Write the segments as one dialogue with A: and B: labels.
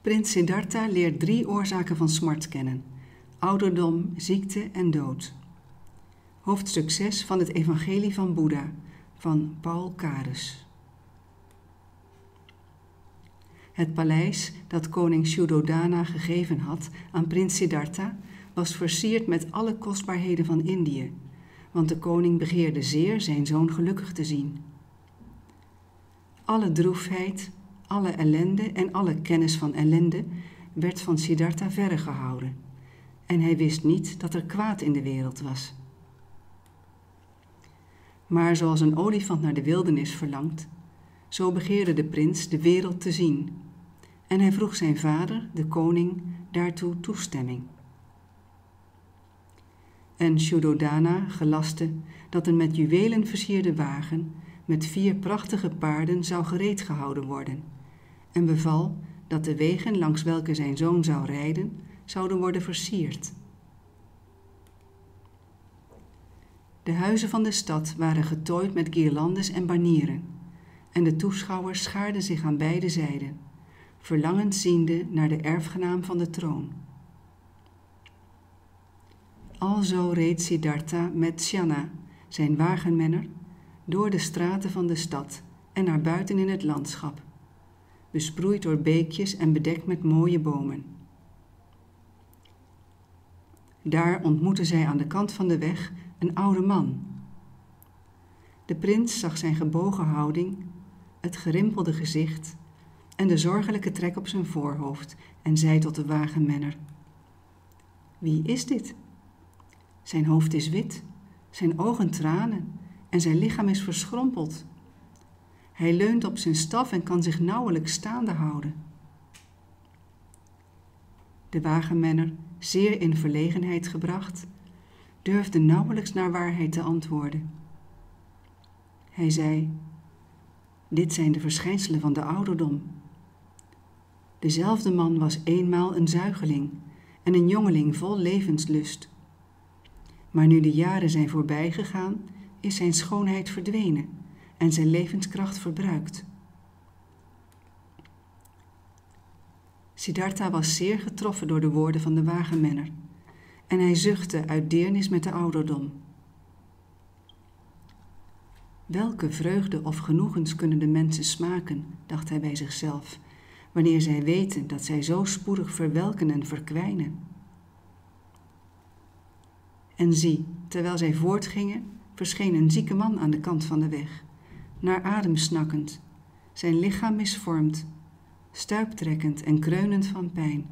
A: Prins Siddhartha leert drie oorzaken van smart kennen: ouderdom, ziekte en dood. Hoofdstuk 6 van het Evangelie van Boeddha van Paul Karus. Het paleis dat koning Shuddhodana gegeven had aan prins Siddhartha was versierd met alle kostbaarheden van Indië, want de koning begeerde zeer zijn zoon gelukkig te zien. Alle droefheid, alle ellende en alle kennis van ellende werd van Siddhartha verre gehouden, en hij wist niet dat er kwaad in de wereld was. Maar zoals een olifant naar de wildernis verlangt, zo begeerde de prins de wereld te zien, en hij vroeg zijn vader, de koning, daartoe toestemming. En Shuddhodana gelaste dat een met juwelen versierde wagen met vier prachtige paarden zou gereed gehouden worden, en beval dat de wegen langs welke zijn zoon zou rijden, zouden worden versierd. De huizen van de stad waren getooid met guirlandes en banieren, en de toeschouwers schaarden zich aan beide zijden, verlangend ziende naar de erfgenaam van de troon. Alzo reed Siddhartha met Shanna, zijn wagenmenner, door de straten van de stad en naar buiten in het landschap, besproeid door beekjes en bedekt met mooie bomen. Daar ontmoetten zij aan de kant van de weg een oude man. De prins zag zijn gebogen houding, het gerimpelde gezicht en de zorgelijke trek op zijn voorhoofd en zei tot de wagenmenner: Wie is dit? Zijn hoofd is wit, zijn ogen tranen en zijn lichaam is verschrompeld. Hij leunt op zijn staf en kan zich nauwelijks staande houden. De wagenmenner, zeer in verlegenheid gebracht, durfde nauwelijks naar waarheid te antwoorden. Hij zei: Dit zijn de verschijnselen van de ouderdom. Dezelfde man was eenmaal een zuigeling en een jongeling vol levenslust. Maar nu de jaren zijn voorbijgegaan, is zijn schoonheid verdwenen en zijn levenskracht verbruikt. Siddhartha was zeer getroffen door de woorden van de wagenmenner en hij zuchtte uit deernis met de ouderdom. Welke vreugde of genoegens kunnen de mensen smaken, dacht hij bij zichzelf, wanneer zij weten dat zij zo spoedig verwelken en verkwijnen. En zie, terwijl zij voortgingen, verscheen een zieke man aan de kant van de weg, naar adem snakkend, zijn lichaam misvormd, stuiptrekkend en kreunend van pijn.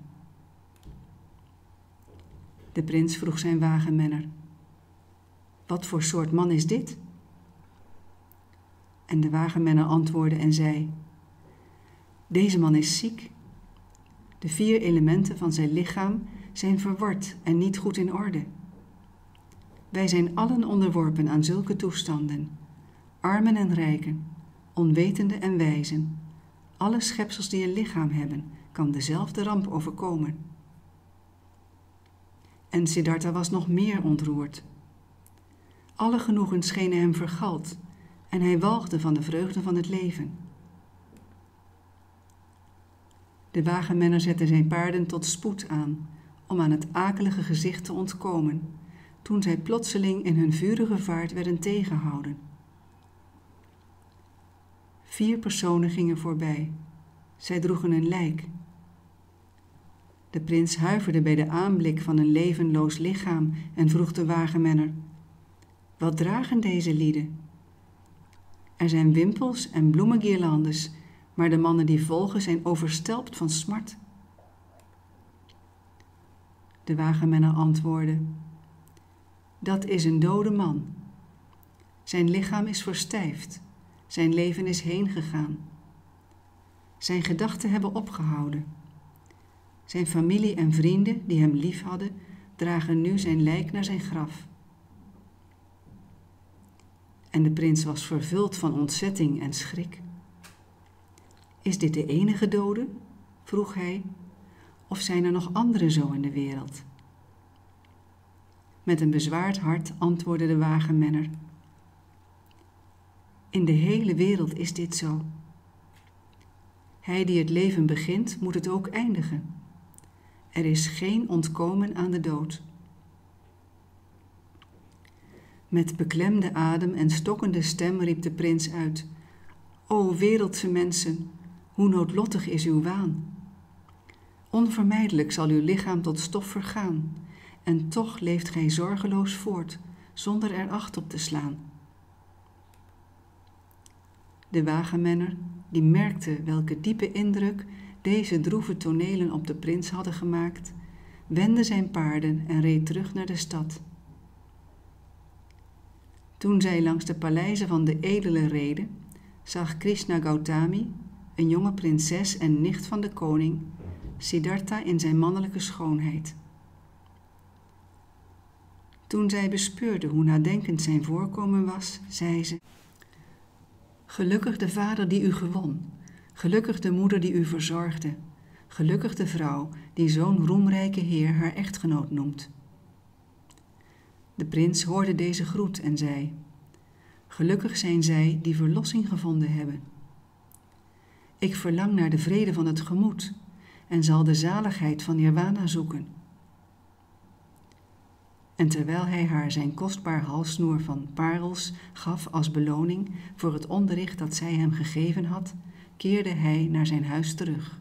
A: De prins vroeg zijn wagenmenner: Wat voor soort man is dit? En de wagenmenner antwoordde en zei: Deze man is ziek. De vier elementen van zijn lichaam zijn verward en niet goed in orde. Wij zijn allen onderworpen aan zulke toestanden, armen en rijken, onwetende en wijzen. Alle schepsels die een lichaam hebben, kan dezelfde ramp overkomen. En Siddhartha was nog meer ontroerd. Alle genoegens schenen hem vergald en hij walgde van de vreugde van het leven. De wagenmenner zette zijn paarden tot spoed aan om aan het akelige gezicht te ontkomen, toen zij plotseling in hun vurige vaart werden tegengehouden. Vier personen gingen voorbij. Zij droegen een lijk de prins huiverde bij de aanblik van een levenloos lichaam en vroeg de wagenmenner: Wat dragen deze lieden? Er zijn wimpels en bloemengierlandes, maar de mannen die volgen zijn overstelpt van smart. De wagenmenner antwoordde: Dat is een dode man. Zijn lichaam is verstijfd, zijn leven is heengegaan. Zijn gedachten hebben opgehouden. Zijn familie en vrienden die hem lief hadden, dragen nu zijn lijk naar zijn graf. En de prins was vervuld van ontzetting en schrik. Is dit de enige dode? vroeg hij. Of zijn er nog andere zo in de wereld? Met een bezwaard hart antwoordde de wagenmenner. In de hele wereld is dit zo. Hij die het leven begint, moet het ook eindigen. Er is geen ontkomen aan de dood. Met beklemde adem en stokkende stem riep de prins uit: O wereldse mensen, hoe noodlottig is uw waan! Onvermijdelijk zal uw lichaam tot stof vergaan, en toch leeft gij zorgeloos voort, zonder er acht op te slaan. De wagenmenner, die merkte welke diepe indruk deze droeve tonelen op de prins hadden gemaakt, wendde zijn paarden en reed terug naar de stad. Toen zij langs de paleizen van de edelen reden, zag Krishna Gautami, een jonge prinses en nicht van de koning, Siddhartha in zijn mannelijke schoonheid. Toen zij bespeurde hoe nadenkend zijn voorkomen was, zei ze: Gelukkig de vader die u gewon, gelukkig de moeder die u verzorgde, gelukkig de vrouw die zo'n roemrijke heer haar echtgenoot noemt. De prins hoorde deze groet en zei: Gelukkig zijn zij die verlossing gevonden hebben. Ik verlang naar de vrede van het gemoed en zal de zaligheid van Nirwana zoeken. En terwijl hij haar zijn kostbaar halssnoer van parels gaf als beloning voor het onderricht dat zij hem gegeven had, keerde hij naar zijn huis terug.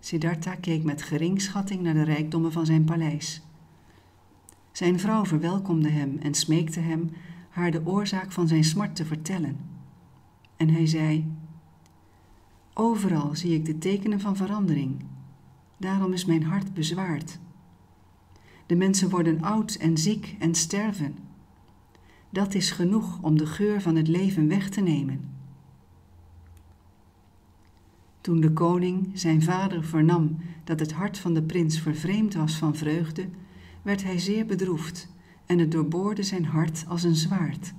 A: Siddhartha keek met geringschatting naar de rijkdommen van zijn paleis. Zijn vrouw verwelkomde hem en smeekte hem haar de oorzaak van zijn smart te vertellen. En hij zei: Overal zie ik de tekenen van verandering. Daarom is mijn hart bezwaard. De mensen worden oud en ziek en sterven. Dat is genoeg om de geur van het leven weg te nemen. Toen de koning, zijn vader, vernam dat het hart van de prins vervreemd was van vreugde, werd hij zeer bedroefd en het doorboorde zijn hart als een zwaard.